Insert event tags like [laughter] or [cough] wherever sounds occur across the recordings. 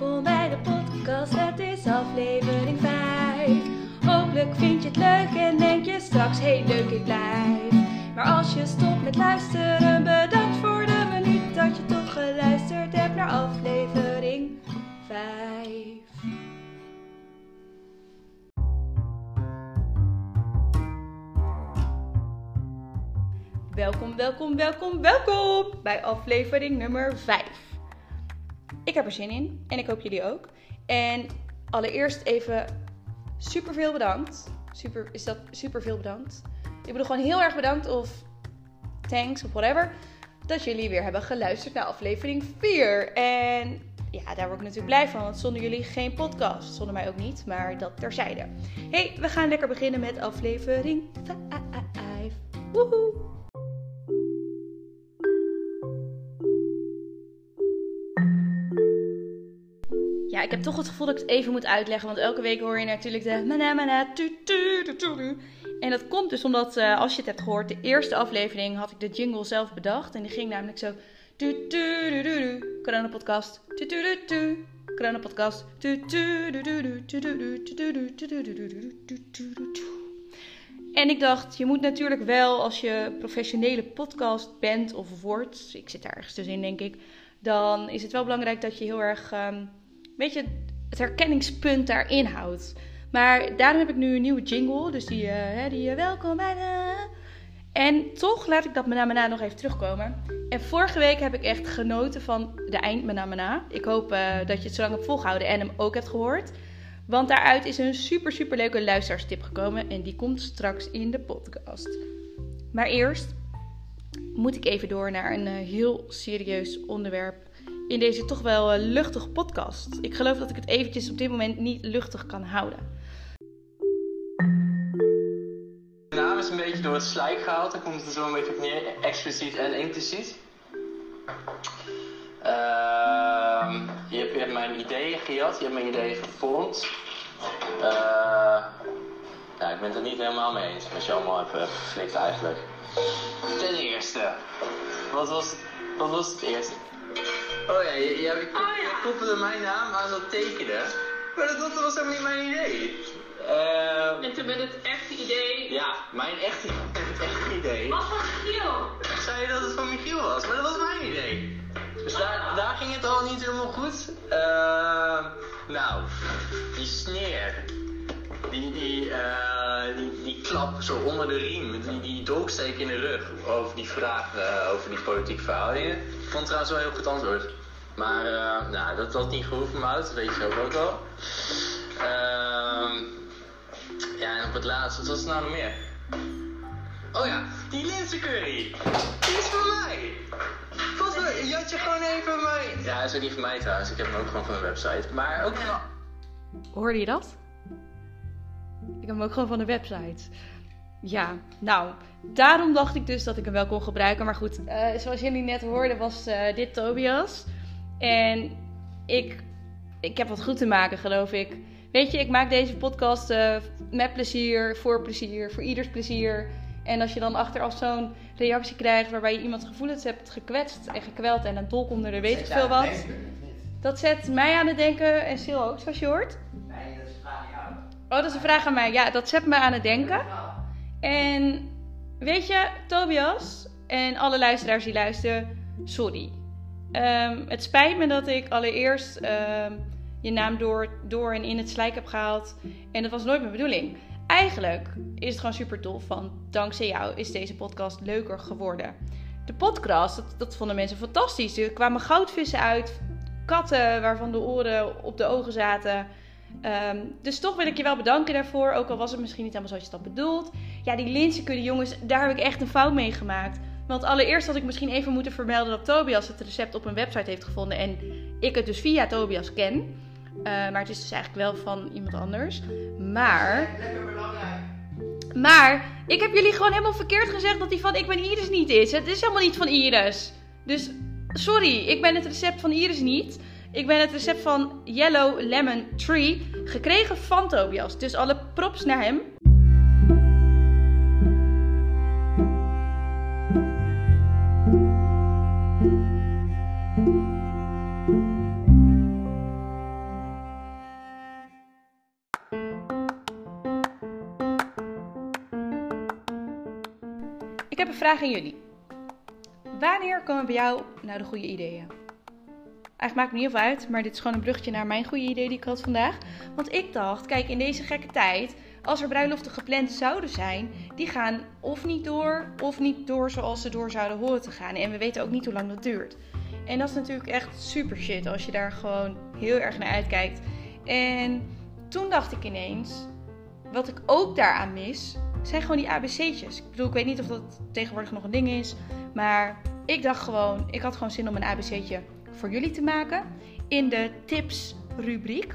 welkom bij de podcast. Het is aflevering 5. Hopelijk vind je het leuk en denk je straks: heel leuk, ik blijf. Maar als je stopt met luisteren, bedankt voor de minuut dat je toch geluisterd hebt naar aflevering 5. Welkom, welkom, welkom, welkom bij aflevering nummer 5. Ik heb er zin in en ik hoop jullie ook. En allereerst even super veel bedankt. Super, is dat super veel bedankt? Ik bedoel gewoon heel erg bedankt of thanks of whatever. Dat jullie weer hebben geluisterd naar aflevering 4. En ja, daar word ik natuurlijk blij van, want zonder jullie geen podcast. Zonder mij ook niet, maar dat terzijde. hey, we gaan lekker beginnen met aflevering 5. Woehoe! Ik heb toch het gevoel dat ik het even moet uitleggen. Want elke week hoor je natuurlijk de. En dat komt dus omdat, als je het hebt gehoord, de eerste aflevering had ik de jingle zelf bedacht. En die ging namelijk zo... Tu tu podcast. Podcast. En ik dacht, je moet natuurlijk wel als je professionele podcast bent of wordt, ik zit daar ergens dus in denk ik, dan is het wel belangrijk dat je heel erg weet je, het herkenningspunt daarin houdt. Maar daarom heb ik nu een nieuwe jingle. Dus die, uh, die uh, welkom bij. En toch laat ik dat Mena nog even terugkomen. En vorige week heb ik echt genoten van de eind Mena Ik hoop uh, dat je het zo lang hebt volgehouden en hem ook hebt gehoord. Want daaruit is een super, super leuke luisterarstip gekomen. En die komt straks in de podcast. Maar eerst moet ik even door naar een heel serieus onderwerp in deze toch wel uh, luchtige podcast. Ik geloof dat ik het eventjes op dit moment niet luchtig kan houden. De naam is een beetje door het slijk gehaald. Dan komt het zo een beetje op neer. Expliciet en impliciet. Uh, je, hebt, je, mijn ideeën gejat. Je hebt mijn ideeën gevormd. Uh, ik ben het er niet helemaal mee eens met je allemaal hebt geflikt eigenlijk. Ten eerste. Wat was, wat was het eerste? Oh ja, je, oh, koppelde mijn naam aan dat tekenen. Maar dat, dat was helemaal niet mijn idee. Uh, en toen werd het echte idee. Ja, mijn echte, het echte idee. Wat van Michiel? Ik zei dat het van Michiel was, maar dat was mijn idee. Dus daar, daar ging het al niet helemaal goed. Uh, nou, die sneer. Die, die, uh, die, die klap zo onder de riem. Die, die dolksteek in de rug over die vraag uh, over die politieke verhoudingen. Ik vond trouwens wel heel goed antwoord. Maar uh, nou, dat had niet gehoeven, Mout, dat weet je ook, ook al. Uh, ja, en op het laatste, wat was het nou nog meer? Oh ja, die linzencurry. Die is voor mij. Wat je had je gewoon even mij. Ja, dat is ook niet voor mij trouwens. Ik heb hem ook gewoon van de website. Maar ook wel. Hoorde je dat? Ik heb hem ook gewoon van de website. Ja, nou, daarom dacht ik dus dat ik hem wel kon gebruiken. Maar goed, uh, zoals jullie net hoorden, was uh, dit Tobias. En ik, ik heb wat goed te maken, geloof ik. Weet je, ik maak deze podcast uh, met plezier, voor plezier, voor ieders plezier. En als je dan achteraf zo'n reactie krijgt waarbij je iemands gevoelens hebt gekwetst en gekweld en een dolk onder de weet ik veel wat. Dat zet mij aan het denken en Sil ook, zoals je hoort. Nee, dat is een vraag aan jou. Oh, dat is een vraag aan mij. Ja, dat zet me aan het denken. En weet je, Tobias en alle luisteraars die luisteren, sorry. Um, het spijt me dat ik allereerst um, je naam door, door en in het slijk heb gehaald. En dat was nooit mijn bedoeling. Eigenlijk is het gewoon super tof, want dankzij jou is deze podcast leuker geworden. De podcast, dat, dat vonden mensen fantastisch. Er kwamen goudvissen uit, katten waarvan de oren op de ogen zaten. Um, dus toch wil ik je wel bedanken daarvoor, ook al was het misschien niet helemaal zoals je dat bedoelt. Ja, die linsenkudde jongens, daar heb ik echt een fout mee gemaakt. Want allereerst had ik misschien even moeten vermelden dat Tobias het recept op een website heeft gevonden en ik het dus via Tobias ken. Uh, maar het is dus eigenlijk wel van iemand anders. Maar. Lekker belangrijk. Maar ik heb jullie gewoon helemaal verkeerd gezegd dat die van Ik ben Iris niet is. Het is helemaal niet van Iris. Dus sorry, ik ben het recept van Iris niet. Ik ben het recept van Yellow Lemon Tree gekregen van Tobias. Dus alle props naar hem. Vraag aan jullie. Wanneer komen bij jou nou de goede ideeën? Eigenlijk maakt me niet veel uit, maar dit is gewoon een bruggetje naar mijn goede idee die ik had vandaag. Want ik dacht, kijk, in deze gekke tijd, als er bruiloften gepland zouden zijn, die gaan of niet door, of niet door zoals ze door zouden horen te gaan. En we weten ook niet hoe lang dat duurt. En dat is natuurlijk echt super shit als je daar gewoon heel erg naar uitkijkt. En toen dacht ik ineens, wat ik ook daaraan mis, zijn gewoon die ABC'tjes. Ik bedoel, ik weet niet of dat tegenwoordig nog een ding is, maar ik dacht gewoon, ik had gewoon zin om een ABC'tje voor jullie te maken in de tips rubriek.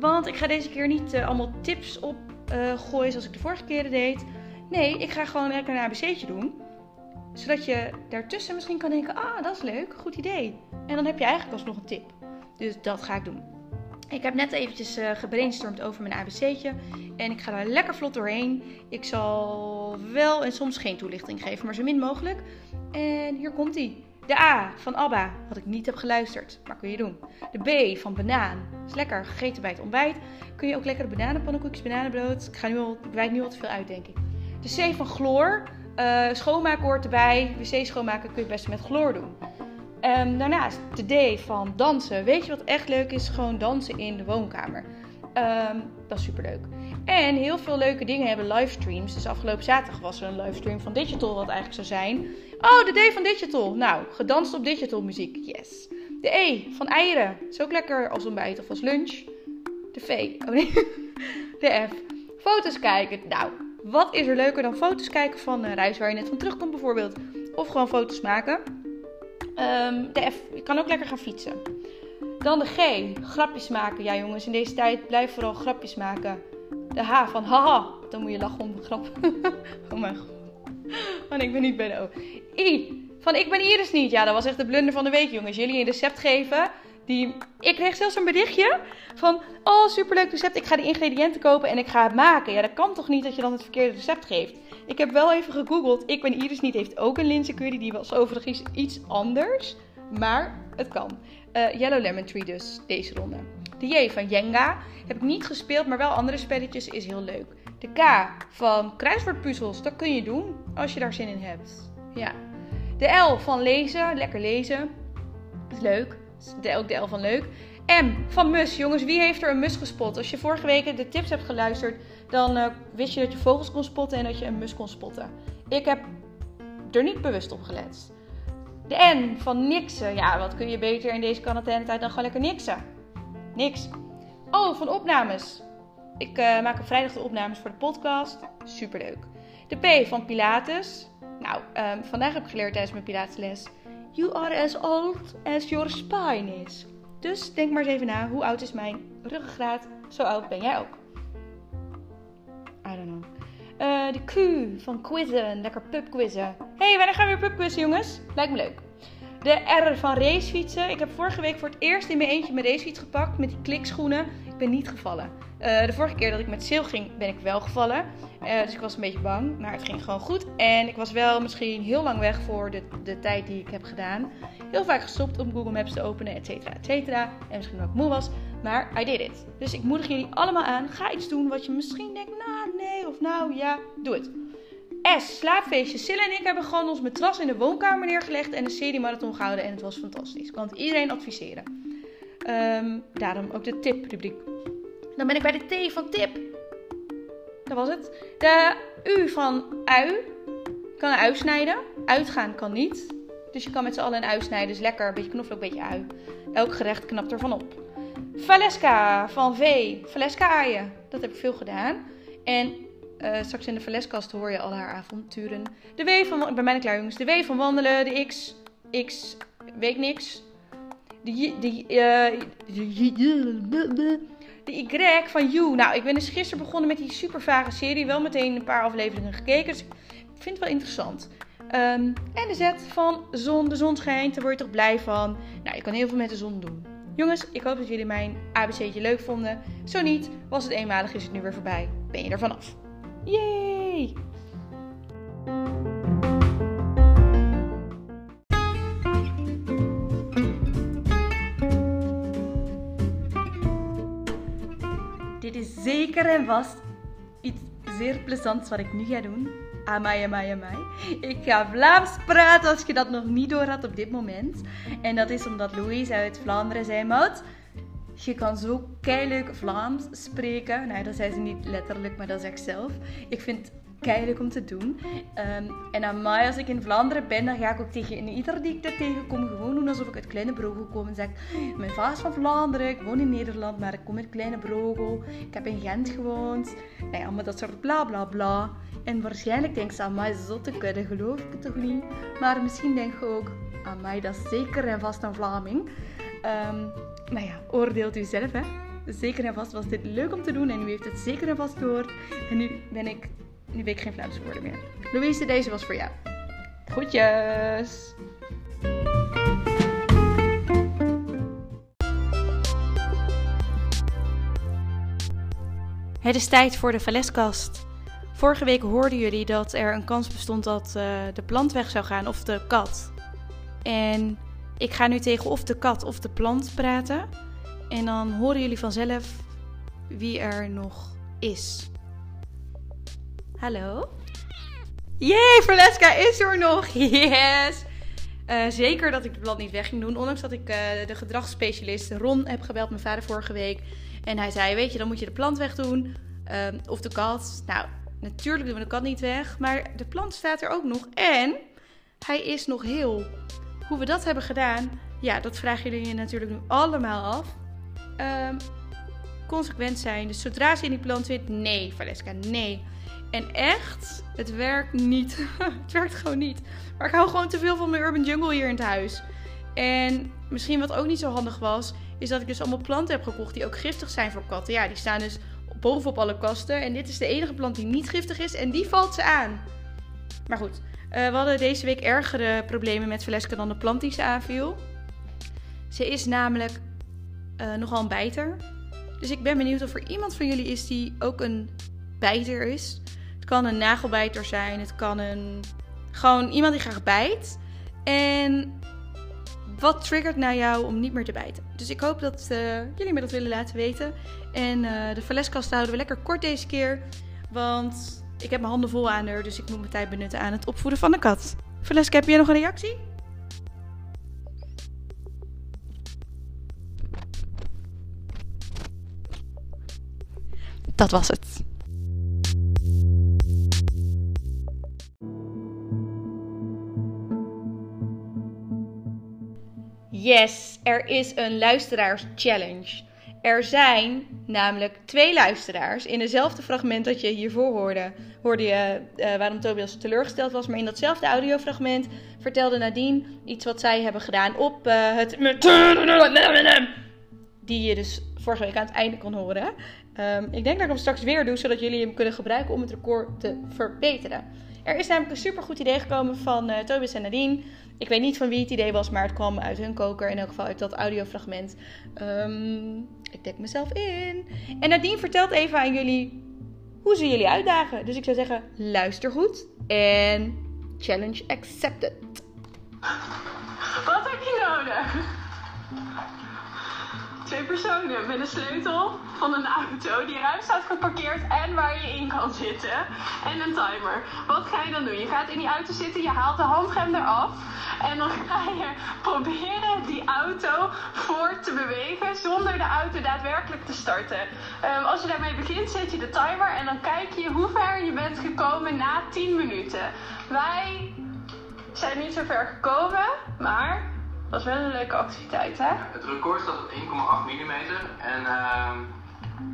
Want ik ga deze keer niet uh, allemaal tips op uh, gooien zoals ik de vorige keren deed. Nee, ik ga gewoon lekker een ABC'tje doen. Zodat je daartussen misschien kan denken, ah, dat is leuk, goed idee. En dan heb je eigenlijk alsnog een tip. Dus dat ga ik doen. Ik heb net eventjes uh, gebrainstormd over mijn ABC'tje. En ik ga daar lekker vlot doorheen. Ik zal wel en soms geen toelichting geven, maar zo min mogelijk. En hier komt ie. De A van Abba, wat ik niet heb geluisterd, maar kun je doen. De B van banaan, is lekker gegeten bij het ontbijt. Kun je ook lekkere bananenpannenkoekjes, bananenbrood. Ik, ga nu al, ik nu al te veel uit, denk ik. De C van chloor, uh, schoonmaken hoort erbij. Wc schoonmaken kun je best met chloor doen. Um, daarnaast de D van dansen. Weet je wat echt leuk is? Gewoon dansen in de woonkamer. Um, dat is super leuk. En heel veel leuke dingen hebben livestreams. Dus afgelopen zaterdag was er een livestream van Digital, wat eigenlijk zou zijn. Oh, de D van Digital. Nou, gedanst op Digital muziek. Yes. De E van eieren. Ook lekker als ontbijt of als lunch. De V. Oh nee. [laughs] De F. Foto's kijken. Nou, wat is er leuker dan foto's kijken van een reis waar je net van terugkomt bijvoorbeeld. Of gewoon foto's maken. Um, de F. Je kan ook lekker gaan fietsen. Dan de G. Grapjes maken. Ja jongens, in deze tijd blijf vooral grapjes maken. De H van haha. Dan moet je lachen om de grap. [laughs] oh mijn god. Want ik ben niet bij de O. I. Van ik ben Iris niet. Ja, dat was echt de blunder van de week jongens. Jullie een recept geven. Die... Ik kreeg zelfs een berichtje van... Oh, superleuk recept. Ik ga de ingrediënten kopen en ik ga het maken. Ja, dat kan toch niet dat je dan het verkeerde recept geeft. Ik heb wel even gegoogeld. Ik ben Iris niet heeft ook een linzencurry. Die was overigens iets anders. Maar het kan. Uh, Yellow Lemon Tree dus, deze ronde. De J van Jenga heb ik niet gespeeld, maar wel andere spelletjes is heel leuk. De K van kruiswoordpuzzels, dat kun je doen als je daar zin in hebt. Ja. De L van lezen, lekker lezen. Is leuk. De, ook L van leuk. M van mus. Jongens, wie heeft er een mus gespot? Als je vorige week de tips hebt geluisterd, dan uh, wist je dat je vogels kon spotten en dat je een mus kon spotten. Ik heb er niet bewust op gelet. De N van niksen. Ja, wat kun je beter in deze quarantaine-tijd dan gewoon lekker niksen? Niks. Oh, van opnames. Ik uh, maak op vrijdag de opnames voor de podcast. Superleuk. De P van Pilates. Nou, um, vandaag heb ik geleerd tijdens mijn Pilatesles. You are as old as your spine is. Dus denk maar eens even na, hoe oud is mijn ruggengraat? Zo oud ben jij ook. I don't know. Uh, de Q van quizzen, lekker pubquizzen. hey, wanneer gaan we weer pubquizzen jongens? Lijkt me leuk. De R van racefietsen. Ik heb vorige week voor het eerst in mijn eentje mijn racefiets gepakt met die klikschoenen. Ik ben niet gevallen. Uh, de vorige keer dat ik met Sil ging, ben ik wel gevallen. Uh, dus ik was een beetje bang, maar het ging gewoon goed. En ik was wel misschien heel lang weg voor de, de tijd die ik heb gedaan. Heel vaak gestopt om Google Maps te openen, et cetera, et cetera. En misschien ook moe was, maar I did it. Dus ik moedig jullie allemaal aan. Ga iets doen wat je misschien denkt, nou nee of nou ja, doe het. S, slaapfeestje. Silla en ik hebben gewoon ons matras in de woonkamer neergelegd en een serie marathon gehouden. En het was fantastisch. Ik kan het iedereen adviseren. Um, daarom ook de tip-rubriek. Dan ben ik bij de T van tip. Dat was het. De U van ui. Kan een ui snijden. Uitgaan kan niet. Dus je kan met z'n allen een ui. Dus lekker. Een beetje knoflook, een beetje ui. Elk gerecht knapt ervan op. Valeska van V. Valeska aaien. Dat heb ik veel gedaan. En uh, straks in de Valeskast hoor je al haar avonturen. De W van... Ik ben bijna klaar jongens. De W van wandelen. De X... X... Weet niks. De... De... Uh, de Y van You. Nou, ik ben dus gisteren begonnen met die super vage serie. Wel meteen een paar afleveringen gekeken. Dus ik vind het wel interessant. Um, en de Z van zon. De zon schijnt. Daar word je toch blij van. Nou, je kan heel veel met de zon doen. Jongens, ik hoop dat jullie mijn ABC'tje leuk vonden. Zo niet, was het eenmalig, is het nu weer voorbij. Ben je er vanaf. Yay! Zeker en vast iets zeer plezants wat ik nu ga doen. Amai, amai, amai. Ik ga Vlaams praten als je dat nog niet door had op dit moment. En dat is omdat Louise uit Vlaanderen zei, Mout, je kan zo keihard Vlaams spreken. Nou, dat zei ze niet letterlijk, maar dat zeg ik zelf. Ik vind keihard om te doen. Ehm, en aan mij, als ik in Vlaanderen ben, dan ga ik ook tegen ieder die ik daar tegenkom gewoon doen alsof ik uit Kleine Brogel kom. En zeg mijn vader is van Vlaanderen, ik woon in Nederland, maar ik kom uit Kleine Brogel. Ik heb in Gent gewoond. Nou ja, maar dat soort bla bla bla. En waarschijnlijk denk aan mij zotte kudde, geloof ik het toch niet? Maar misschien denk je ook, aan mij dat is zeker en vast een Vlaming. Um, nou ja, oordeelt u zelf hè. Zeker en vast was dit leuk om te doen en u heeft het zeker en vast gehoord. En nu ben ik nu weet ik geen Vlaamse woorden meer. Louise, deze was voor jou. Groetjes! Het is tijd voor de Valeskast. Vorige week hoorden jullie dat er een kans bestond dat uh, de plant weg zou gaan of de kat. En ik ga nu tegen of de kat of de plant praten. En dan horen jullie vanzelf wie er nog is. Hallo? Jee, Verleska is er nog! [laughs] Yes! Uh, zeker dat ik de blad niet weg ging doen. Ondanks dat ik uh, de gedragsspecialist Ron heb gebeld, mijn vader vorige week. En hij zei, weet je, dan moet je de plant weg doen. Uh, of de kat. Nou, natuurlijk doen we de kat niet weg. Maar de plant staat er ook nog. En hij is nog heel. Hoe we dat hebben gedaan, ja, dat vragen jullie je natuurlijk nu allemaal af. Um, consequent zijn. Dus zodra ze in die plant zit, nee, Valeska, nee. En echt, het werkt niet. [laughs] het werkt gewoon niet. Maar ik hou gewoon te veel van mijn urban jungle hier in het huis. En misschien wat ook niet zo handig was, is dat ik dus allemaal planten heb gekocht die ook giftig zijn voor katten. Ja, die staan dus bovenop alle kasten. En dit is de enige plant die niet giftig is en die valt ze aan. Maar goed, uh, we hadden deze week ergere problemen met Valeska dan de plant die ze aanviel. Ze is namelijk uh, nogal een bijter. Dus ik ben benieuwd of er iemand van jullie is die ook een bijter is. Het kan een nagelbijter zijn. Het kan een. Gewoon iemand die graag bijt. En wat triggert nou jou om niet meer te bijten? Dus ik hoop dat uh, jullie me dat willen laten weten. En uh, de valeskast houden we lekker kort deze keer. Want ik heb mijn handen vol aan haar. Dus ik moet mijn tijd benutten aan het opvoeden van de kat. Valeska, heb jij nog een reactie? Dat was het. Yes, er is een luisteraars-challenge. Er zijn namelijk twee luisteraars. In dezelfde fragment dat je hiervoor hoorde, hoorde je uh, waarom Tobias teleurgesteld was. Maar in datzelfde audiofragment vertelde Nadine iets wat zij hebben gedaan op uh, het. Die je dus vorige week aan het einde kon horen. Um, ik denk dat ik hem straks weer doe, zodat jullie hem kunnen gebruiken om het record te verbeteren. Er is namelijk een supergoed idee gekomen van uh, Tobias en Nadine. Ik weet niet van wie het idee was, maar het kwam uit hun koker. In elk geval uit dat audiofragment. Um, ik dek mezelf in. En Nadine vertelt even aan jullie hoe ze jullie uitdagen. Dus ik zou zeggen, luister goed. En challenge accepted. Wat heb je nodig? Twee personen met een sleutel van een auto die ruim staat geparkeerd en waar je in kan zitten. En een timer. Wat ga je dan doen? Je gaat in die auto zitten, je haalt de handrem eraf. En dan ga je proberen die auto voort te bewegen zonder de auto daadwerkelijk te starten. Um, als je daarmee begint, zet je de timer en dan kijk je hoe ver je bent gekomen na 10 minuten. Wij zijn niet zo ver gekomen, maar was wel een leuke activiteit, hè? Het record staat op 1,8 mm en uh,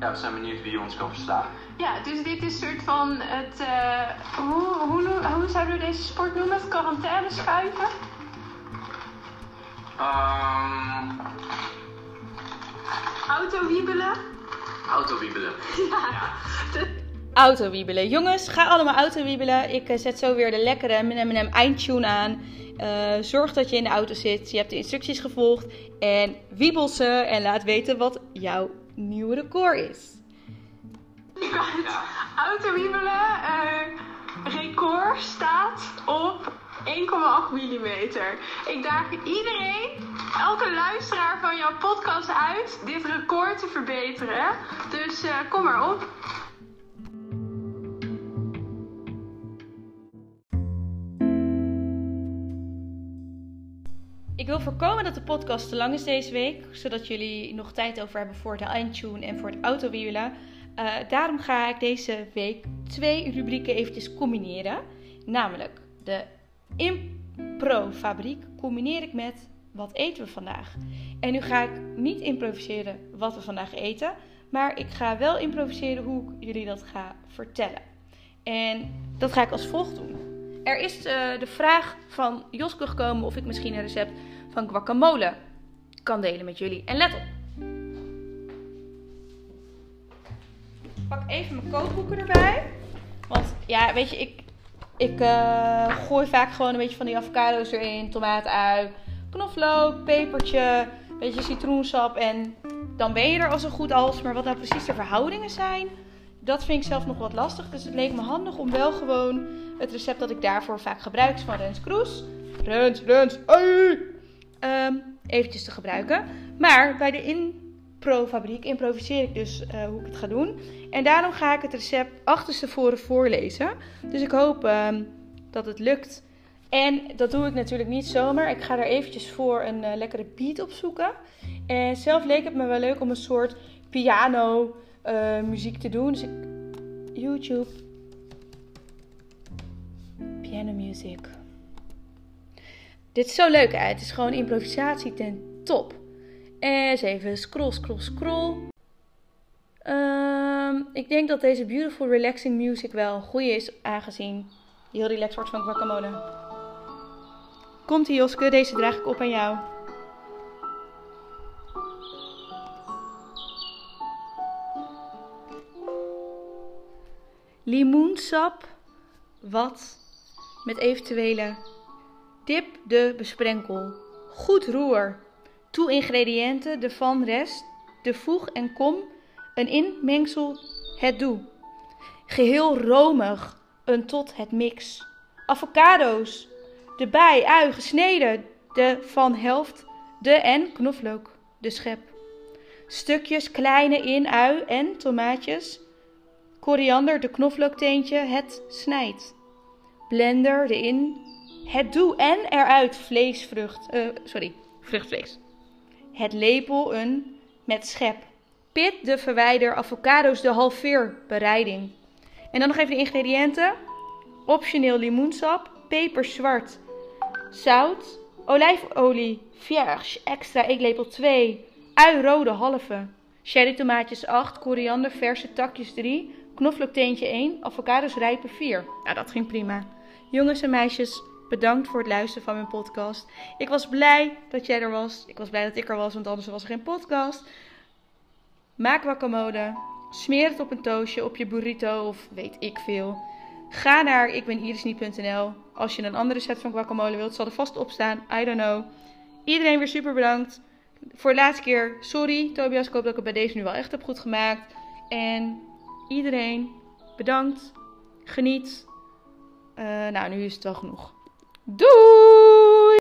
ja, we zijn benieuwd wie ons kan verslaan. Ja, dus dit is een soort van het, uh, hoe, hoe, hoe, zouden we deze sport noemen? Het quarantaine schuiven? Um... Autowiebelen? Autowiebelen. [laughs] ja. ja. Autowiebelen. Jongens, ga allemaal autowiebelen. Ik uh, zet zo weer de lekkere M&M eindtune aan. Uh, zorg dat je in de auto zit. Je hebt de instructies gevolgd. En wiebel ze en laat weten wat jouw nieuwe record is. [laughs] Autowiebelen. Uh, record staat op 1,8 mm. Ik daag iedereen, elke luisteraar van jouw podcast uit, dit record te verbeteren. Dus kom maar op. Ik wil voorkomen dat de podcast te lang is deze week, zodat jullie nog tijd over hebben voor de eindtune en voor het autowielen. Uh, daarom ga ik deze week twee rubrieken eventjes combineren. Namelijk de impro-fabriek combineer ik met wat eten we vandaag. En nu ga ik niet improviseren wat we vandaag eten, maar ik ga wel improviseren hoe ik jullie dat ga vertellen. En dat ga ik als volgt doen. Er is uh, de vraag van Joske gekomen of ik misschien een recept van guacamole kan delen met jullie. En let op. Ik pak even mijn kookboeken erbij. Want ja, weet je, ik, ik uh, gooi vaak gewoon een beetje van die avocado's erin, tomaat ui, knoflook, pepertje, een beetje citroensap en dan ben je er al zo goed als. Maar wat nou precies de verhoudingen zijn, dat vind ik zelf nog wat lastig. Dus het leek me handig om wel gewoon het recept dat ik daarvoor vaak gebruik van Rens Kroes. Rens, Rens, hey! Um, eventjes te gebruiken. Maar bij de Impro-fabriek improviseer ik dus uh, hoe ik het ga doen. En daarom ga ik het recept achterstevoren voorlezen. Dus ik hoop um, dat het lukt. En dat doe ik natuurlijk niet zomaar. Ik ga er eventjes voor een uh, lekkere beat op zoeken. En zelf leek het me wel leuk om een soort piano uh, muziek te doen. Dus. YouTube. Piano music. Dit is zo leuk uit. Het is gewoon improvisatie ten top. En eens even scroll, scroll, scroll. Um, ik denk dat deze beautiful relaxing music wel een goede is, aangezien heel relaxed wordt van guacamole. Komt ie Joske, deze draag ik op aan jou. Limoensap, wat met eventuele dip de besprenkel. Goed roer. Toe ingrediënten, de van rest, de voeg en kom, een inmengsel, het doe. Geheel romig, een tot het mix. Avocado's, de bij, ui, gesneden, de van helft, de en knoflook, de schep. Stukjes kleine in, ui en tomaatjes. Koriander, de knoflookteentje, het snijdt. Blender, de in, het doe en eruit vleesvrucht, uh, sorry, vruchtvlees. Het lepel, een met schep. Pit, de verwijder, avocado's, de halveer, bereiding. En dan nog even de ingrediënten. Optioneel limoensap, peper zwart, zout, olijfolie, vierge, extra eetlepel 2, ui rode halve, cherry tomaatjes 8, koriander verse takjes 3, knoflookteentje 1, avocados rijpe 4. Ja, dat ging prima. Jongens en meisjes, bedankt voor het luisteren van mijn podcast. Ik was blij dat jij er was. Ik was blij dat ik er was, want anders was er geen podcast. Maak guacamole. Smeer het op een toastje, op je burrito of weet ik veel. Ga naar ikbenirisniet.nl. Als je een ander recept van guacamole wilt, zal er vast op staan. I don't know. Iedereen weer super bedankt. Voor de laatste keer, sorry Tobias, ik hoop dat ik het bij deze nu wel echt heb goed gemaakt. En iedereen, bedankt. Geniet. Uh, nou, nu is het wel genoeg. Doei!